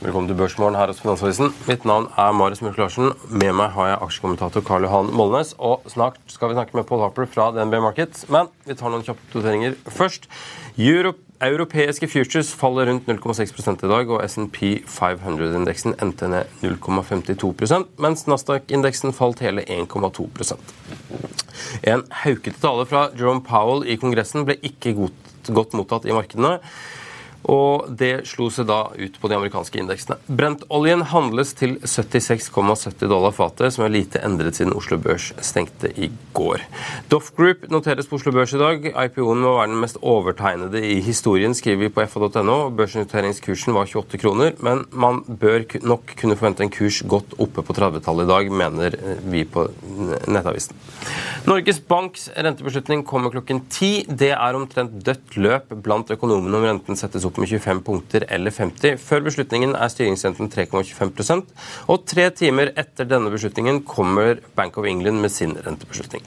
Velkommen til Børsmorgen her hos Finansavisen. Mitt navn er Marius Mørk Larsen. Med meg har jeg aksjekommentator Karl Johan Molnes. Og snart skal vi snakke med Paul Harper fra DNB Markets. Men vi tar noen kjappe noteringer først. Euro europeiske futures faller rundt 0,6 i dag, og SNP 500-indeksen endte ned 0,52% mens Nasdaq-indeksen falt hele 1,2% En haukete tale fra Jerome Powell i Kongressen ble ikke godt, godt mottatt i markedene. Og det slo seg da ut på de amerikanske indeksene. Brentoljen handles til 76,70 dollar fatet, som er lite endret siden Oslo Børs stengte i går. Doff Group noteres på Oslo Børs i dag. IPO-en må være den mest overtegnede i historien, skriver vi på fa.no. Børsnoteringskursen var 28 kroner, men man bør nok kunne forvente en kurs godt oppe på 30-tallet i dag, mener vi på Nettavisen. Norges Banks rentebeslutning kommer klokken ti. Det er omtrent dødt løp blant økonomene om renten settes opp med 25 punkter eller 50. Før beslutningen er styringsrenten 3,25% og tre timer etter denne beslutningen kommer Bank of England med sin rentebeslutning.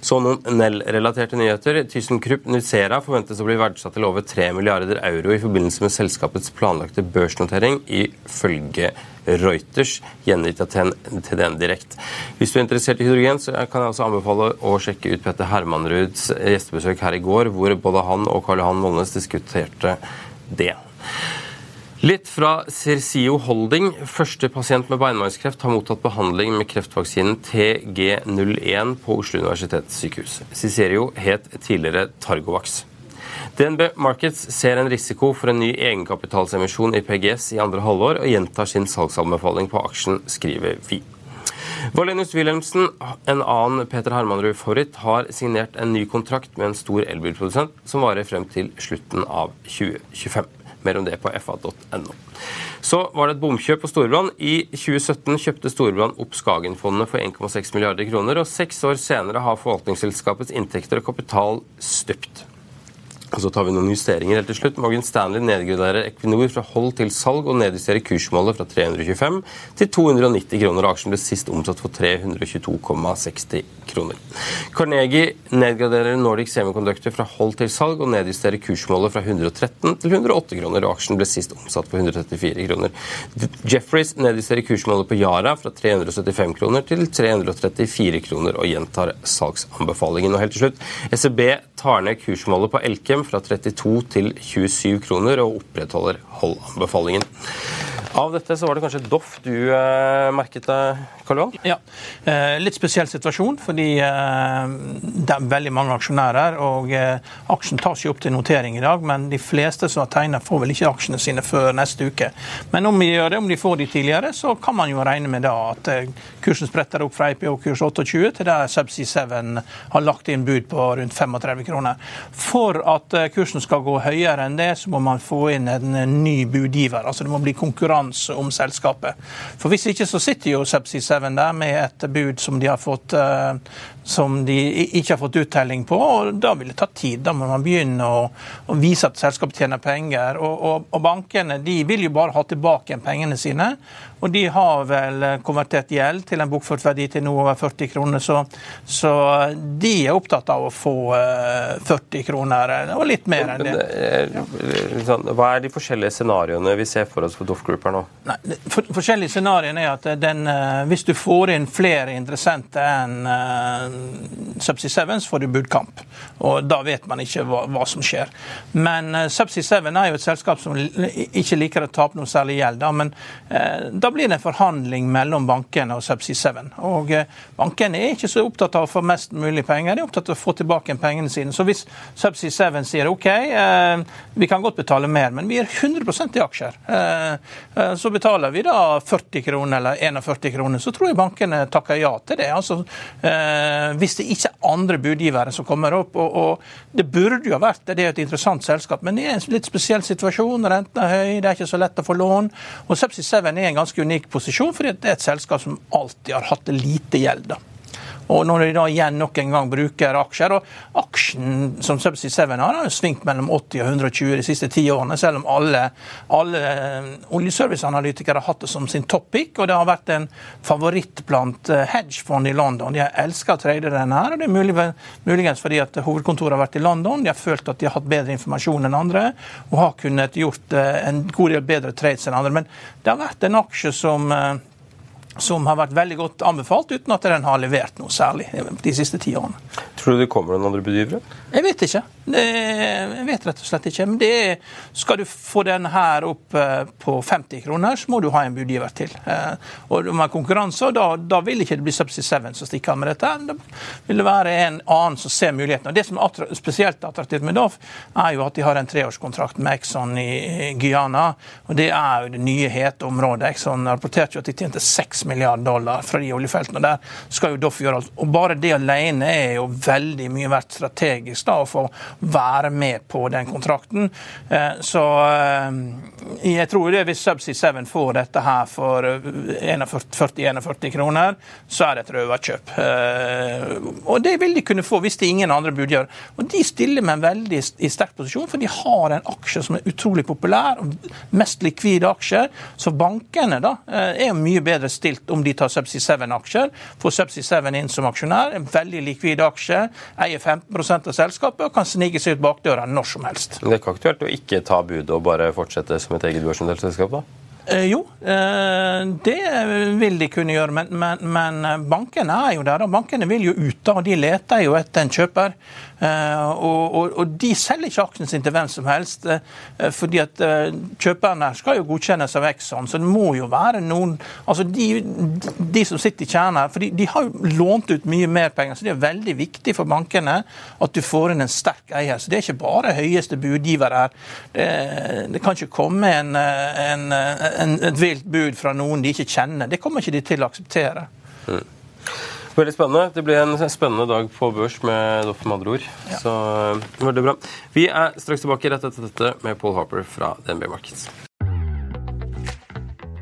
Så noen Nell-relaterte nyheter. ThyssenKrupp Nucera forventes å bli verdsatt til over 3 milliarder euro i forbindelse med selskapets planlagte børsnotering, ifølge Reuters, gjengitt av TDN Direkt. Hvis du er interessert i hydrogen, så kan jeg også anbefale å sjekke ut Petter Hermanruds gjestebesøk her i går, hvor både han og Karl Johan Molnes diskuterte det. Litt fra Cercio Holding. Første pasient med beinmargskreft har mottatt behandling med kreftvaksinen TG01 på Oslo universitetssykehus. Cicerio het tidligere Targovax. DNB Markets ser en risiko for en ny egenkapitalsemisjon i PGS i andre halvår, og gjentar sin salgsanbefaling på aksjen, skriver vi. Valenius Wilhelmsen, en annen Peter Hermanrud-favoritt, har signert en ny kontrakt med en stor elbilprodusent som varer frem til slutten av 2025. Mer om det på fa.no. Så var det et bomkjøp på Storbrann. I 2017 kjøpte Storbrann opp Skagenfondene for 1,6 milliarder kroner, og seks år senere har forvaltningsselskapets inntekter og kapital stupt. Så tar vi noen justeringer helt til slutt. Morgan Stanley nedgraderer Equinor fra hold til salg og nedjusterer kursmålet fra 325 til 290 kroner. Aksjen ble sist omsatt for 322,60 kroner. Carnegie nedgraderer Nordic Semiconductor fra hold til salg og nedjusterer kursmålet fra 113 til 108 kroner. Aksjen ble sist omsatt for 134 kroner. Jeffreys nedjusterer kursmålet på Yara fra 375 kroner til 334 kroner og gjentar salgsanbefalingen. Og helt til slutt, SEB tar ned kursmålet på Elkem fra 32 til 27 kroner og opprettholder holdanbefalingen. Av dette så var det kanskje Doff du eh, merket deg, Karl Johan? Ja. Eh, litt spesiell situasjon, fordi eh, det er veldig mange aksjonærer. og eh, Aksjen tas jo opp til notering i dag, men de fleste som har tegna, får vel ikke aksjene sine før neste uke. Men om de gjør det, om de får de tidligere, så kan man jo regne med da at eh, kursen spretter opp fra IPO-kurs 28 til der Subsea 7 har lagt inn bud på rundt 35 kroner. For at eh, kursen skal gå høyere enn det, så må man få inn en ny budgiver. altså Det må bli konkurranse om selskapet. For Hvis ikke så sitter jo Subsea 7 der med et bud som de har fått uh, som de ikke har fått uttelling på. og Da vil det ta tid. Da må man begynne å, å vise at selskapet tjener penger. Og, og, og, bankene de vil jo bare ha tilbake pengene sine. Og de har vel konvertert gjeld til en bokført verdi til noe over 40 kroner. Så, så, de er opptatt av å få 40 eh, kroner, og litt mer enn det. Sånn, hva er de forskjellige scenarioene vi ser for oss for Doff Group her nå? Nei, for, forskjellige scenarioer er at den, eh, hvis du får inn flere interessenter enn uh, Subsea 7 så får du budkamp. Og da vet man ikke hva, hva som skjer. Men uh, Subsea 7 er jo et selskap som ikke liker å tape noe særlig gjeld. Da, men uh, da blir det en forhandling mellom bankene og Subsea 7. Og uh, bankene er ikke så opptatt av å få mest mulig penger, de er opptatt av å få tilbake pengene sine. Så hvis Subsea 7 sier OK, vi kan godt betale mer, men vi gir 100% i aksjer, eh, så betaler vi da 40 kroner eller 41 kroner. Så tror jeg bankene takker ja til det. Altså, eh, hvis det ikke er andre budgivere som kommer opp. Og, og det burde jo ha vært det, det er et interessant selskap, men det er en litt spesiell situasjon. Renten er høy, det er ikke så lett å få lån. Og Subsea 7 er en ganske unik posisjon, fordi det er et selskap som alltid har hatt lite gjeld. da. Og når de da igjen nok en gang bruker aksjer og Aksjen som Subsea 7 har, har svingt mellom 80 og 120 de siste ti årene, selv om alle, alle eh, oljeserviceanalytikere har hatt det som sin topic. Og det har vært en favoritt blant eh, hedgefond i London. De har elska å trade den her. og Det er muligens fordi at hovedkontoret har vært i London. De har følt at de har hatt bedre informasjon enn andre og har kunnet gjort eh, en god del bedre trades enn andre. Men det har vært en aksje som som har vært veldig godt anbefalt, uten at den har levert noe særlig de siste ti årene. Tror du det kommer noen andre budgivere? Jeg vet ikke. Jeg vet rett og slett ikke. Men det er, skal du få den her opp eh, på 50 kroner, så må du ha en budgiver til. Eh, og med konkurranse, da, da vil ikke det bli Subsea 7 som stikker av med dette. Da vil det være en annen som ser mulighetene. Det som er spesielt attraktivt med DAF, er jo at de har en treårskontrakt med Exxon i Guyana. Og det er jo det nye hete området. Exxon rapporterte jo at de tjente 6 milliarder dollar fra de oljefeltene. og Der skal jo Doff gjøre alt. Og bare det alene er jo veldig mye verdt strategisk da, å få være med på den kontrakten. Eh, så eh, jeg tror det hvis Subsea 7 får dette her for 40-41 eh, kroner, så er det et røverkjøp. Og det vil de kunne få hvis det ingen andre budgjør. Og de stiller med en veldig sterk posisjon, for de har en aksje som er utrolig populær, mest likvide aksjer. Så bankene da er mye bedre stilt om de tar Subsea 7-aksjer. Får Subsea 7 inn som aksjonær, en veldig likvid aksje, eier 15% av selskapet og kan snike seg ut bakdøra når som helst. Det er ikke aktuelt å ikke ta budet og bare fortsette som et eget børsnotert selskap, da? Eh, jo, eh, det vil de kunne gjøre, men, men, men, bankene er jo der. og Bankene vil jo ut, og de leter jo etter en kjøper. Eh, og, og, og, de selger ikke aksjen sin til hvem som helst, eh, fordi at eh, kjøperne skal jo godkjennes av Exxon. Så det må jo være noen Altså de, de som sitter i kjernen her, for de, har jo lånt ut mye mer penger, så det er veldig viktig for bankene at du får inn en sterk eier. Så det er ikke bare høyeste budgiver her. Det, det kan ikke komme en, en, en, et vilt bud fra noen de ikke kjenner. Det kommer ikke de til å akseptere. Mm. Veldig spennende. Det blir en spennende dag på børs med Doff, med andre ord. Ja. Så eh, veldig bra. Vi er straks tilbake rett etter dette med Paul Harper fra DNB Markets.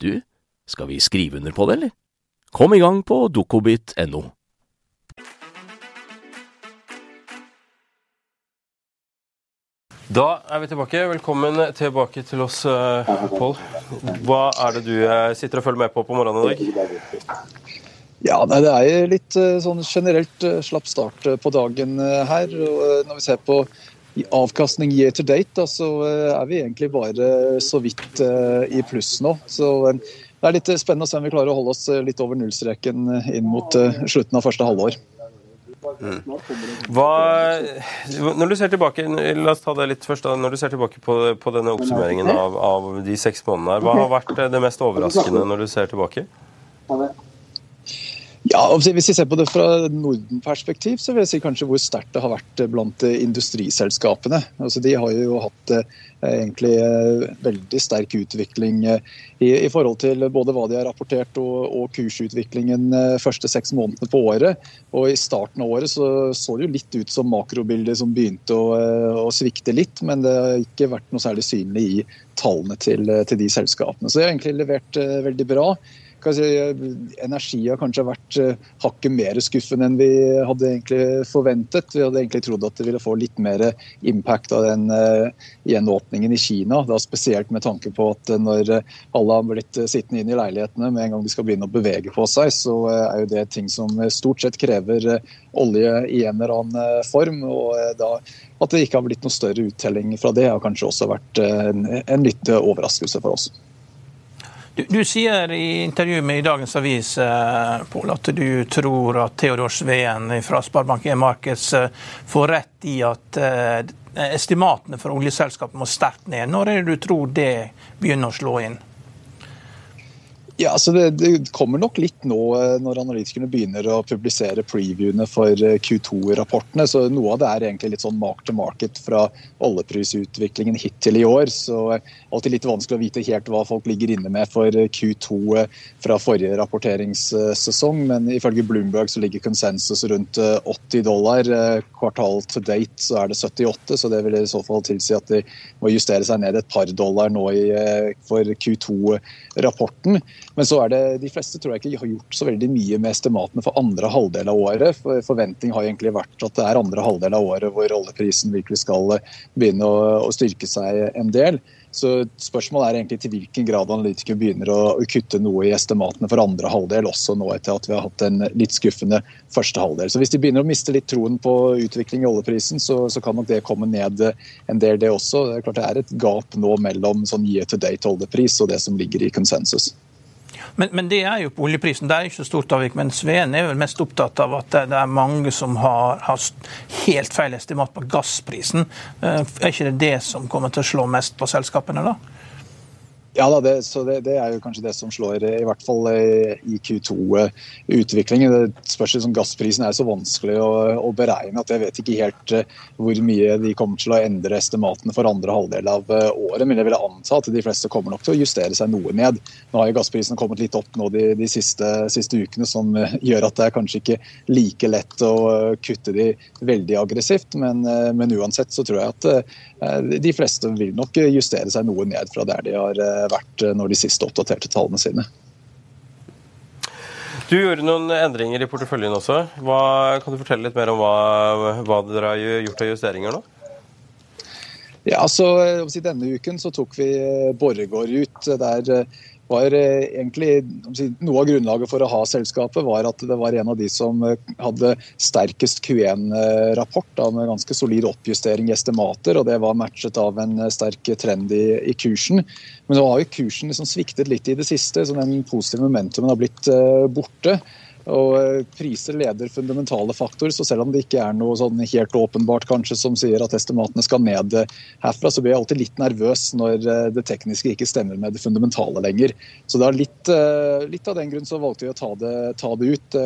du, skal vi skrive under på det, eller? Kom i gang på dokobit.no. Da er vi tilbake. Velkommen tilbake til oss, eh, Pål. Hva er det du eh, sitter og følger med på på morgenen i dag? Ja, Det er litt eh, sånn generelt slapp start på dagen her. Når vi ser på avkastning year to date, da, så eh, er vi egentlig bare så vidt eh, i pluss nå. Så eh, det er litt spennende å se om vi klarer å holde oss litt over nullstreken inn mot slutten av første halvår. Mm. Hva, når du ser tilbake la oss ta det litt først da, når du ser tilbake på, på denne oppsummeringen av, av, de seks månedene, hva har vært det mest overraskende når du ser tilbake? Ja, Hvis vi ser på det fra Norden-perspektiv, så vil jeg si kanskje hvor sterkt det har vært blant industriselskapene. Altså, de har jo hatt eh, egentlig eh, veldig sterk utvikling eh, i, i, forhold til både hva de har rapportert og, og kursutviklingen første seks månedene på året. Og I starten av året så, så det jo litt ut som makrobildet som begynte å, å, svikte litt, men det har ikke vært noe særlig synlig i tallene til, til de selskapene. Så de har egentlig levert veldig bra si, energi har kanskje vært uh, hakket mer skuffende enn vi hadde egentlig forventet. Vi hadde egentlig trodd at det ville få litt mer impact av den uh, gjenåpningen i Kina. Da spesielt med tanke på at når alle har blitt sittende inne i leilighetene med en gang de skal begynne å bevege på seg, så er jo det ting som stort sett krever olje i en eller annen form. og da At det ikke har blitt noe større uttelling fra det, har kanskje også vært en, en litt overraskelse for oss. Du, du, sier i intervjuet med i dagens avis eh, Paul, at du tror at Theodor Sveen fra Sparebank1 Markets eh, får rett i at eh, estimatene for oljeselskapet må sterkt ned. Når er det du tror det begynner å slå inn? Ja, altså det, det, kommer nok litt nå eh, når analytikerne begynner å publisere previewene for eh, Q2-rapportene. så Noe av det er egentlig litt sånn mark to market fra oljeprisutviklingen hittil i år. så eh, Alltid litt vanskelig å vite helt hva folk ligger inne med for Q2 fra forrige rapporteringssesong. Men ifølge Bloomberg så ligger konsensus rundt 80 dollar. Kvartal to date så er det 78, så det vil i så fall tilsi at de må justere seg ned et par dollar nå i, for Q2-rapporten. Men så er det, de fleste tror jeg ikke har gjort så veldig mye med estimatene for andre halvdel av året. For Forventning har egentlig vært at det er andre halvdel av året hvor oljeprisen virkelig skal begynne å, å styrke seg en del. Så Spørsmålet er egentlig til hvilken grad analytikere begynner å kutte noe i estimatene for andre halvdel, også nå etter at vi har hatt en litt skuffende første halvdel. Så Hvis de begynner å miste litt troen på utvikling i oljeprisen, så, så kan nok det komme ned en del, det også. Det er klart det er et gap nå mellom sånn year to date oljepris og det som ligger i konsensus. Men, men, det er jo på oljeprisen. Det er ikke så stort avvik. Men Sveen er vel mest opptatt av at det, er mange som har, har helt feil estimat på gassprisen. Eh, er ikke det det som kommer til å slå mest på selskapene, da? Ja, da, det, så det, det, er jo kanskje det som slår, i hvert fall eh, i Q2-utviklingen. Det spørs om Gassprisen er så vanskelig å, å, beregne at jeg vet ikke helt eh, hvor mye de kommer til å endre estimatene for andre halvdel av eh, året. Men jeg vil anta at de fleste kommer nok til å justere seg noe ned. Nå har jo gassprisen kommet litt opp nå de, de siste, siste, ukene, som gjør at det er kanskje ikke like lett å kutte de veldig aggressivt. Men, men uansett så tror jeg at de fleste vil nok justere seg noe ned fra der de har vært når de siste oppdaterte tallene sine. Du gjorde noen endringer i porteføljen også. Hva, kan du fortelle litt mer om hva, hva dere har gjort av justeringer nå? Ja, altså, Denne uken så tok vi Borregaard ut. Der var eh, egentlig Noe av grunnlaget for å ha selskapet var at det var en av de som eh, hadde sterkest Q1-rapport med ganske solid oppjustering i estimater, og det var matchet av en eh, sterk trend i, i kursen. Men nå har jo kursen liksom sviktet litt i det siste, så den positive momentumen har blitt borte. Og eh, Priser leder fundamentale faktorer, så selv om det ikke er noe sånn helt åpenbart kanskje som sier at estimatene skal ned eh, herfra, så blir jeg alltid litt nervøs når eh, det tekniske ikke stemmer med det fundamentale lenger. Så det er litt, litt av den grunn så valgte vi å ta det, ta det ut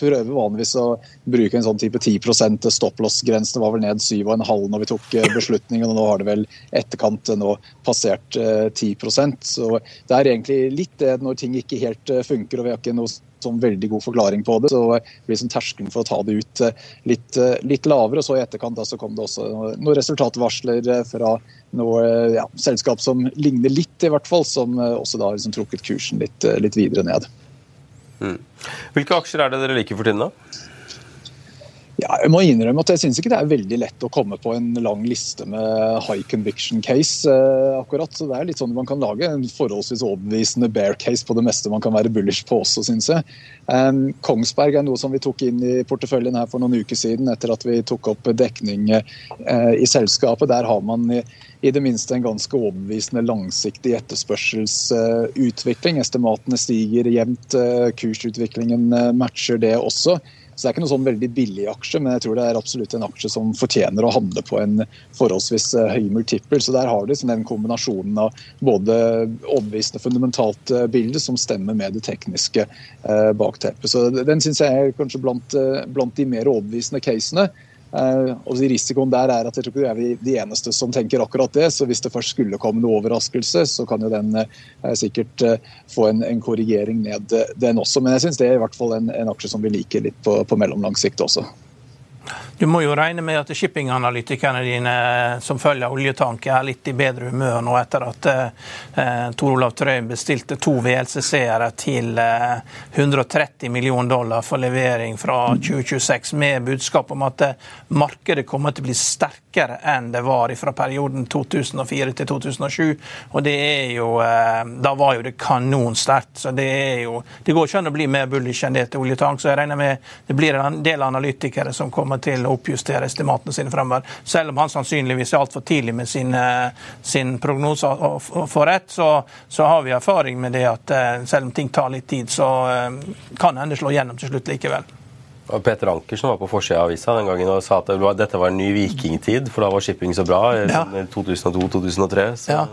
prøver vanligvis å bruke en sånn type 10 stopplås-grense. Det var vel ned 7,5 når vi tok beslutningen, og nå har det vel etterkant nå passert 10% Så det er egentlig litt det når ting ikke helt funker og vi har ikke noe sånn veldig god forklaring på det. Så blir liksom terskelen for å ta det ut eh, litt, eh, litt lavere. og så I etterkant da, så kom det også noen resultatvarsler eh, fra noe ja, selskap som ligner litt, i hvert fall, som også da har liksom trukket kursen litt, litt videre ned. Mm. Hvilke aksjer er det dere liker for tiden, da? Jeg må innrømme at jeg syns ikke det er veldig lett å komme på en lang liste med high conviction case. Eh, akkurat, så det er litt sånn Man kan lage en forholdsvis overbevisende bear case på det meste man kan være bullish på også, syns jeg. Um, Kongsberg er noe som vi tok inn i porteføljen her for noen uker siden etter at vi tok opp dekning uh, i selskapet. Der har man i, det minste en ganske overbevisende langsiktig etterspørselsutvikling. Estimatene stiger jevnt, kursutviklingen matcher det også. Så det er ikke noe sånn veldig billig aksje, men jeg tror det er absolutt en aksje som fortjener å handle på en forholdsvis eh, høy multiple. Så der har du den kombinasjonen av både overbevisende fundamentalt eh, bilde som stemmer med det tekniske eh, bakteppet. Så den syns jeg er kanskje blant, blant de mer overbevisende casene. Uh, og Risikoen der er at jeg tror ikke vi er de eneste som tenker akkurat det. så Hvis det først skulle komme noe overraskelse, så kan jo den uh, sikkert uh, få en, en, korrigering ned den også. Men jeg syns det er i hvert fall en, en aksje som vi liker litt på, på mellomlang sikt også. Du må jo regne med at shippinganalytikerne dine som følger oljetank, er litt i bedre humør nå etter at eh, Tor Olav Trøy bestilte to VLCC-ere til eh, 130 millioner dollar for levering fra 2026, med budskap om at eh, markedet kommer til å bli sterkere enn det var fra perioden 2004 til 2007. Og det er jo eh, Da var jo det kanonsterkt. Så det er jo Det går ikke an å bli mer bullish enn det til oljetank, så jeg regner med det blir en del analytikere som kommer til å oppjustere estimatene sine fremover. Selv om han sannsynligvis er altfor tidlig med sin, eh, sin prognose og får rett, så, så, har vi erfaring med det at eh, selv om ting tar litt tid, så kan kan hende slå gjennom til slutt likevel. Og Peter Ankersen var på forsida av avisa den gangen og sa at dette var en ny vikingtid, for da var shipping så bra i ja. 2002-2003. Ja.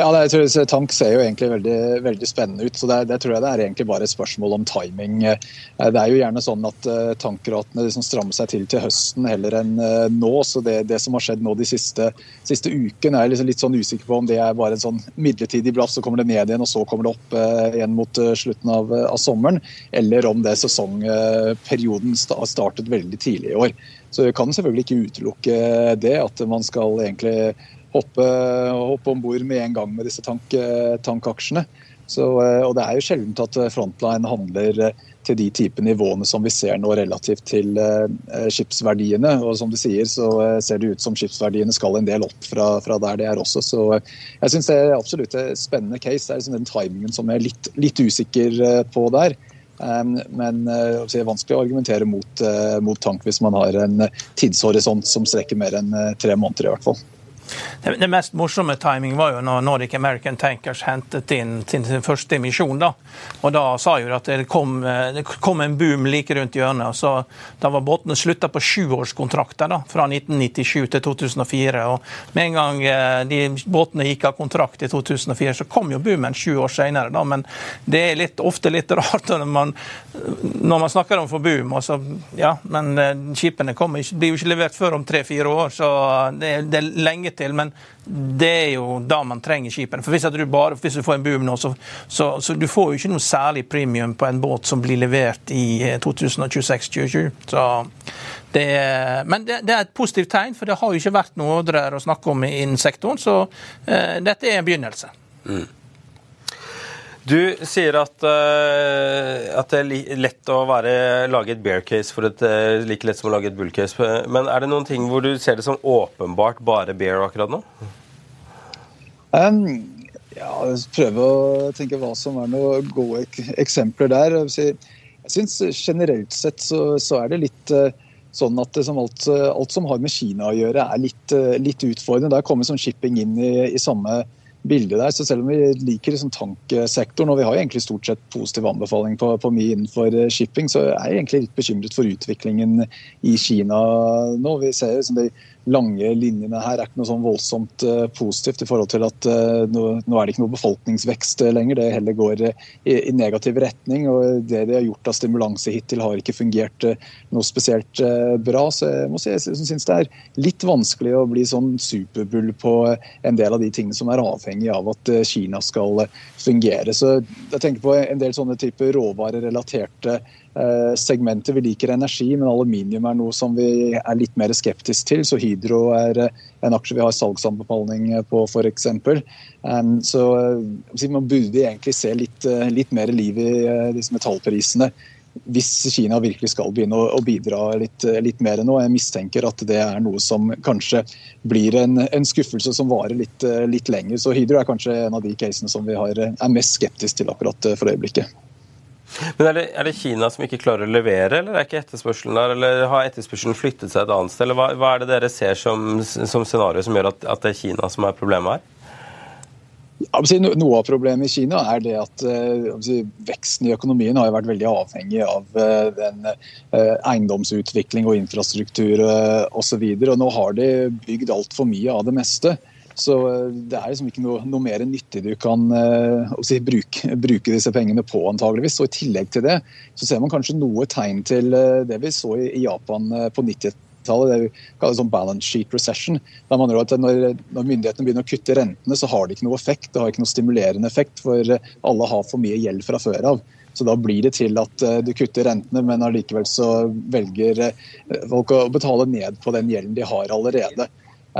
Ja, jeg tror Tank ser jo egentlig veldig, veldig spennende ut. så det, det, tror jeg det er egentlig bare et spørsmål om timing. Eh, det er jo gjerne sånn at uh, tankratene liksom strammer seg til til høsten heller enn uh, nå. så det, det, som har skjedd nå de siste, siste ukene, er jeg liksom litt sånn usikker på om det er bare en sånn midlertidig blaff, så kommer det ned igjen og så kommer det opp igjen mot slutten av, av, sommeren. Eller om det sesongperioden startet veldig tidlig i år. Så vi kan selvfølgelig ikke utelukke det, at man skal egentlig hoppe, hoppe om bord med en gang med disse tank, tankaksjene. Så, eh, og Det er jo sjelden at eh, Frontline handler eh, til de type nivåene som vi ser nå relativt til skipsverdiene. Og som du sier, så ser det ut som skipsverdiene skal en del opp fra, fra der det er også. Så jeg syns det er absolutt et spennende case. Det er liksom den timingen som jeg er litt, litt usikker på der. Men det er vanskelig å argumentere mot, mot tank hvis man har en tidshorisont som strekker mer enn tre måneder i hvert fall. Det, det, mest morsomme timing var jo når Nordic American Tankers hentet inn sin, sin første emisjon. Da Og da sa jo at det kom, det kom en boom like rundt hjørnet. så Da var båtene slutta på sjuårskontrakter da, fra 1997 til 2004. og Med en gang eh, de båtene gikk av kontrakt i 2004, så kom jo boomen sju år senere. Da. Men det er litt, ofte litt rart når man, når man snakker om for boom. Altså, ja, men eh, skipene blir jo ikke levert før om tre-fire år, så det, det er lenge til, men det er jo da man trenger skipene. For Hvis du, bare, hvis du får en boom nå, så, så, så du får jo ikke noe særlig premium på en båt som blir levert i 2026-2027. Eh, så det, men det, det, er et positivt tegn, for det har jo ikke vært noe ordrer å snakke om innen sektoren. Så uh, dette er en begynnelse. Mm. Du sier at, uh, at, det er lett å være, lage et bear case for et uh, like lett som å lage et bull case. Men er det noen ting hvor du ser det som åpenbart bare bear akkurat nå? Um, ja, prøve å tenke hva som er noen gode eksempler der. Jeg syns generelt sett så, så, er det litt uh, sånn at som alt, alt, som har med Kina å gjøre, er litt, litt utfordrende. Der kommer sånn shipping inn i, i samme bildet der. Så selv om vi liker liksom tanksektoren, og vi har jo egentlig stort sett positiv anbefaling på, på mye innenfor eh, shipping, så er jeg egentlig litt bekymret for utviklingen i Kina nå. Vi ser liksom det lange linjene her er ikke noe sånn voldsomt uh, positivt i forhold til at uh, nå, er det ikke noe befolkningsvekst uh, lenger. Det heller går i, negativ retning. og Det de har gjort av stimulanse hittil, har ikke fungert noe spesielt bra. Så jeg må si jeg syns det er litt vanskelig å bli sånn superbull på en del av de tingene som er avhengig av at Kina skal fungere. Så jeg tenker på en del sånne typer råvarerelaterte Eh, segmentet. Vi liker energi, men aluminium er noe som vi er litt mer skeptisk til. Så Hydro er eh, en aksje vi har salgsanbefaling på, f.eks. Så eh, man burde egentlig se litt, litt mer liv i disse metallprisene hvis Kina virkelig skal begynne å, bidra litt, litt, mer nå. Jeg mistenker at det er noe som kanskje blir en, en skuffelse som varer litt, litt, lenger. Så Hydro er kanskje en av de casene som vi har, er mest skeptisk til akkurat for øyeblikket. Men er det, er det, Kina som ikke klarer å levere, eller er ikke etterspørselen der? Eller har etterspørselen flyttet seg et annet sted? Eller hva, hva er det dere ser som, som scenario som gjør at, at, det er Kina som er problemet her? Noe av problemet i Kina er det at veksten i økonomien har vært veldig avhengig av den eiendomsutvikling og infrastruktur osv. Nå har de bygd altfor mye av det meste. Så det er liksom ikke noe, noe mer nyttig du kan uh, si, bruke, bruke, disse pengene på, antageligvis. Og I tillegg til det så ser man kanskje noe tegn til uh, det vi så i, i Japan uh, på 90-tallet det vi kaller sånn balance sheet recession. Da man at når, når, myndighetene begynner å kutte rentene, så har det ikke noe effekt. Det har ikke noe stimulerende effekt, for alle har for mye gjeld fra før av. Så Da blir det til at du kutter rentene, men allikevel så velger folk å betale ned på den gjelden de har allerede.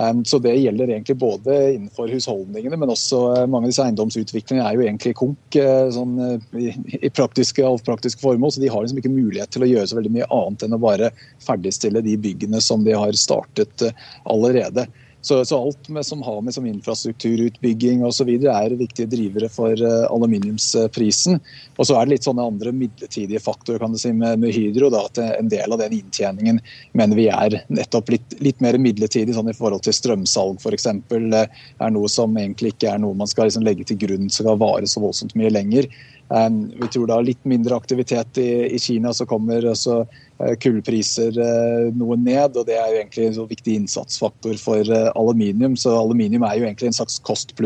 Um, så Det gjelder egentlig både innenfor husholdningene, men også uh, mange av disse eiendomsutviklingene er jo egentlig konk uh, sånn, uh, i, praktiske, praktiske formål. Så de har liksom ikke mulighet til å gjøre så veldig mye annet enn å bare ferdigstille de byggene som de har startet allerede. Så, så, alt med, som har med som infrastrukturutbygging osv. er viktige drivere for aluminiumsprisen. Og så er det litt sånne andre midlertidige faktorer kan du si, med, med Hydro. Da, at en del av den inntjeningen mener vi er nettopp litt, litt mer midlertidig sånn i forhold til strømsalg f.eks. Er noe som egentlig ikke er noe man skal liksom, legge til grunn skal vare så voldsomt mye lenger. Um, vi tror da litt mindre aktivitet i, Kina, så kommer også uh, kullpriser uh, noe ned. og Det er jo egentlig en viktig innsatsfaktor for uh, aluminium. Så aluminium er jo egentlig en slags kost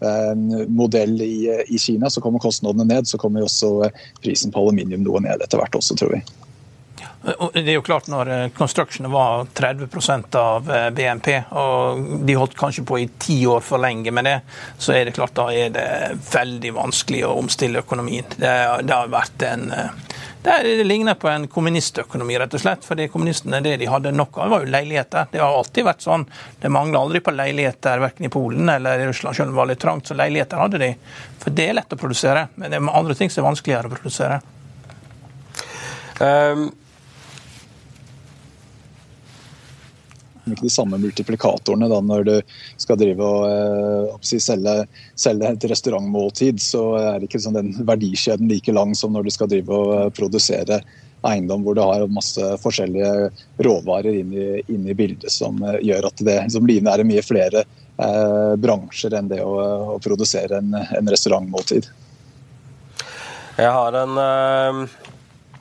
pluss-modell i, i, Kina. Så kommer kostnadene ned, så kommer også prisen på aluminium noe ned etter hvert også, tror vi. Det er jo klart Når eh, construction var 30% av eh, BNP, og de holdt kanskje på i ti år for lenge med det, så er det klart da er det veldig vanskelig å omstille økonomien. Det, det har vært en eh, det, ligner på en kommunistøkonomi, rett og slett. fordi kommunistene det de hadde nok av, var jo leiligheter. Det har alltid vært sånn. Det mangla aldri på leiligheter verken i Polen eller i Russland, selv om det var litt trangt. Så leiligheter hadde de. For det er lett å produsere. Men det er andre ting som er vanskeligere å produsere. Um, ikke de samme multiplikatorene da, når du skal drive og eh, selge, selge, et restaurantmåltid. Så er ikke sånn den verdikjeden like lang som når du skal drive og eh, produsere eiendom hvor du har masse forskjellige råvarer inn i, inn i bildet som eh, gjør at det som livnærer mye flere eh, bransjer enn det å, å produsere en, en restaurantmåltid. Jeg har en øh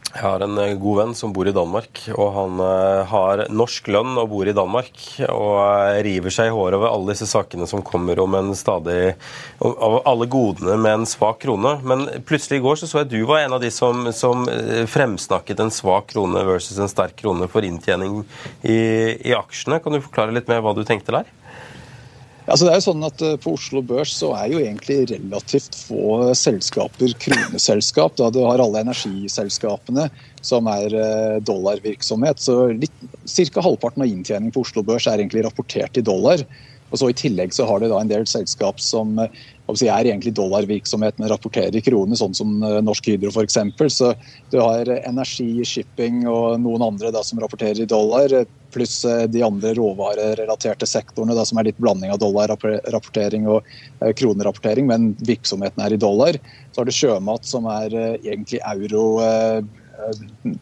jeg har en eh, god venn som bor i Danmark, og han eh, har norsk lønn og bor i Danmark. Og eh, river seg i håret over alle disse sakene som kommer om en stadig Av alle godene med en svak krone. Men plutselig i går så, så jeg du var en av de som, som fremsnakket en svak krone versus en sterk krone for inntjening i, i aksjene. Kan du forklare litt mer hva du tenkte der? Altså det er jo sånn at eh, På Oslo Børs så er jo egentlig relativt få selskaper kroneselskap. da Du har alle energiselskapene som er eh, dollarvirksomhet. så Ca. halvparten av inntjening på Oslo Børs er egentlig rapportert i dollar. Og så I tillegg så har du da en del selskap som si, er egentlig dollarvirksomhet, men rapporterer i kroner, sånn som Norsk Hydro f.eks. Så du har energi, shipping og noen andre da som rapporterer i dollar pluss eh, de andre råvarerelaterte sektorene da, som er litt blanding av dollarrapportering og eh, kronerapportering, men virksomheten er i dollar. Så har du sjømat som er eh, egentlig euro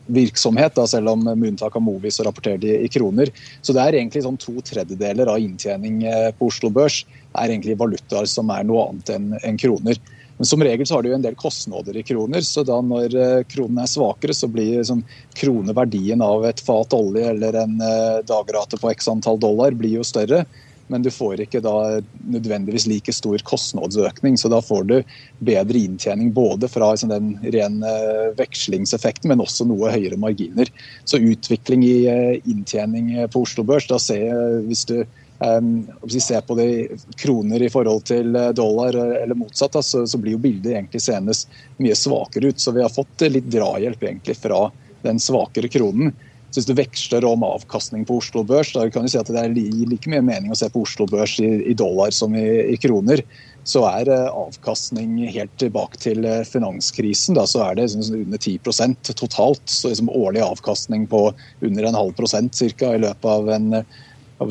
virksomhet, da, selv om med unntak av Movi rapporterer de i kroner. Så det er egentlig sånn to tredjedeler av inntjening på Oslo Børs er egentlig valutaer som er noe annet enn en kroner. Men som regel så har du jo en del kostnader i kroner, så da når eh, kronen er svakere, så blir sånn kroneverdien av et fat olje eller en eh, dagrate på x antall dollar blir jo større. Men du får ikke da nødvendigvis like stor kostnadsøkning. Så da får du bedre inntjening både fra liksom, den rene eh, vekslingseffekten, men også noe høyere marginer. Så utvikling i inntjening på Oslo Børs, da ser jeg hvis du hvis vi ser på det kroner i forhold til eh, dollar, eh, eller motsatt, så, blir jo bildet egentlig senest mye svakere ut. Så vi har fått eh, litt drahjelp egentlig fra den svakere kronen. Så Hvis du veksler om avkastning på Oslo Børs, da kan du si at det gir like mye mening å se på Oslo Børs i, dollar som i, kroner. Så er avkastning helt tilbake til finanskrisen. Da, så er det under 10% totalt. Så liksom årlig avkastning på under en halv prosent cirka, i løpet av en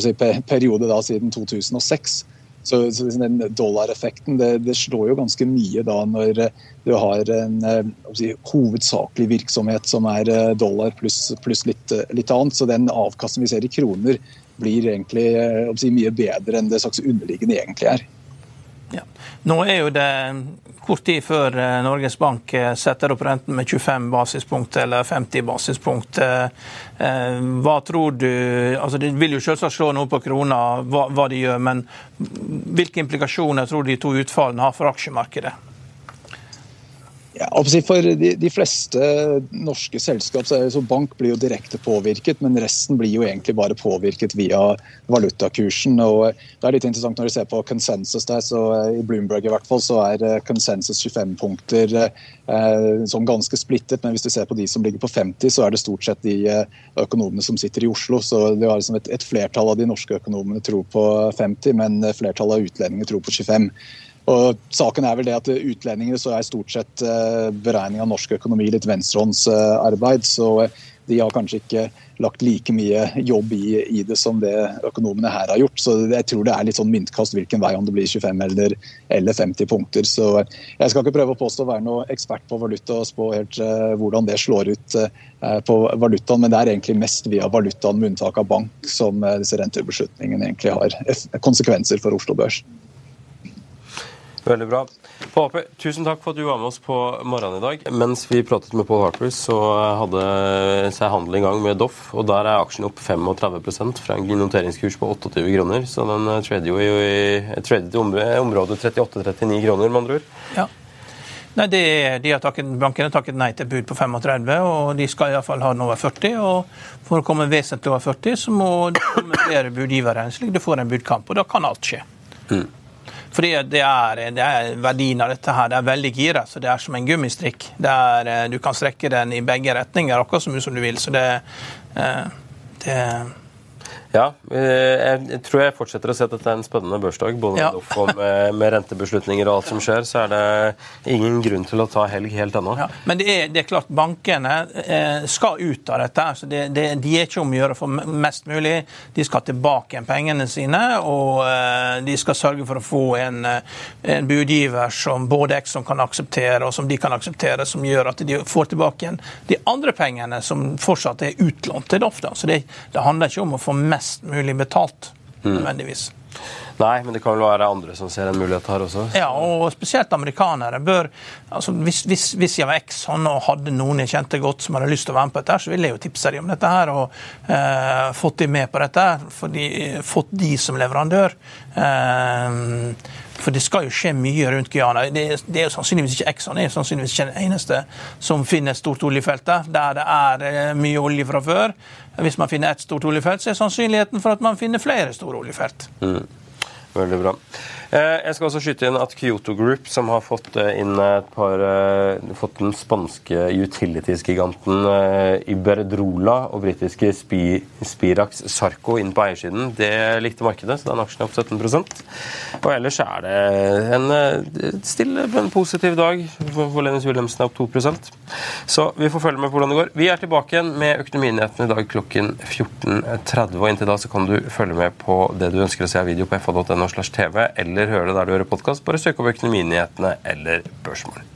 si, periode da, siden 2006. Så, så liksom den dollareffekten det, det, slår jo ganske mye da når eh, du har en eh, si, hovedsakelig virksomhet som er eh, dollar pluss plus litt, litt, annet. Så den avkastningen vi ser i kroner blir egentlig si, mye bedre enn det slags underliggende egentlig er. Ja. Nå er jo det kort tid før eh, Norges Bank eh, setter opp renten med 25 basispunkt eller 50 basispunkt. Eh, hva tror du altså Det vil jo selvsagt slå noe på krona hva, hva de gjør, men hvilke implikasjoner tror du de to utfallene har for aksjemarkedet? Ja, for de, de, fleste norske selskap så er så bank blir jo direkte påvirket, men resten blir jo egentlig bare påvirket via valutakursen. og Det er litt interessant når du ser på konsensus der, så i Bloomberg i hvert fall, så er konsensus 25 punkter eh, som ganske splittet. Men hvis du ser på de som ligger på 50, så er det stort sett de eh, økonomene som sitter i Oslo. Så det var liksom et, et flertall av de norske økonomene tror på 50, men flertallet av utlendinger tror på 25. Og saken er vel det at Utlendinger så er stort sett eh, beregning av norsk økonomi litt venstrehåndsarbeid. Så de har kanskje ikke lagt like mye jobb i, i, det som det økonomene her har gjort. Så jeg tror det er litt sånn myntkast hvilken vei om det blir 25 eller, eller 50 punkter. Så jeg skal ikke prøve å påstå å være noe ekspert på valuta og spå helt uh, hvordan det slår ut uh, på valutaen, men det er egentlig mest via valutaen med unntak av bank som uh, disse rentebeslutningene egentlig har konsekvenser for Oslo Børs. Veldig bra. Paul Harper, tusen takk for at du var med oss på morgenen i dag. Mens vi pratet med Paul Harper, så hadde seg handel i gang med Doff. og Der er aksjen opp 35 fra en noteringskurs på 28 kroner. Så den eh, trader jo i trader i området 38-39 kroner, med andre ord. Ja. Nei, det, de har takket, Bankene har takket nei til bud på 35, og de skal iallfall ha den over 40. og For å komme vesentlig over 40, så må det komme flere budgivere, slik du får en budkamp. og Da kan alt skje. Mm. Fordi det er, det er, verdien av dette her. Det er veldig gira, så det er som en gummistrikk. Er, eh, du kan strekke den i begge retninger akkurat så mye som du vil. Så det, eh, det ja, eh, jeg tror jeg fortsetter å se at dette er en spennende børsdag. Både ja. med, med, rentebeslutninger og alt som skjer, så er det ingen grunn til å ta helg helt ennå. Ja, men det er, det er, klart, bankene eh, skal ut av dette. så det, det, De er ikke om å gjøre for mest mulig. De skal tilbake igjen pengene sine, og eh, de skal sørge for å få en, en budgiver som både Exxon kan akseptere, og som de kan akseptere, som gjør at de får tilbake igjen de andre pengene som fortsatt er utlånt til Doff. Så det, det handler ikke om å få mest mest mulig betalt, mm. Nei, men det kan vel være andre som ser en mulighet her også? Ja, og spesielt amerikanere bør altså Hvis, hvis, hvis jeg var Exxon og hadde noen jeg kjente godt som hadde lyst til å være med på dette, så ville jeg jo tipse dem om dette her og eh, fått dem med på dette. Fordi, fått de som leverandør. Eh, for det skal jo skje mye rundt Guyana. Det, det er jo sannsynligvis ikke Exxon er sannsynligvis ikke den eneste som finner et stort oljefelt der, der det er eh, mye olje fra før. Hvis man finner ett stort oljefelt, så er sannsynligheten for at man finner flere store oljefelt. Mm. Veldig bra. Eh, jeg skal også skyte inn at Kyoto Group, som har fått eh, inn et par eh, fått den spanske utilities-giganten Iberdrola og britiske Spirax Sarco inn på eiersiden, det likte markedet, så den aksjen er opp 17% Og ellers er det en stille, men positiv dag. Lennis Wilhelmsen er opp 2% Så vi får følge med på hvordan det går. Vi er tilbake igjen med Økonominyhetene i dag klokken 14.30. Og inntil da så kan du følge med på det du ønsker å se av video på fa.no slash tv. eller eller høre det der du hører podkast. Bare søk opp Økonominyhetene eller Børsmorgen.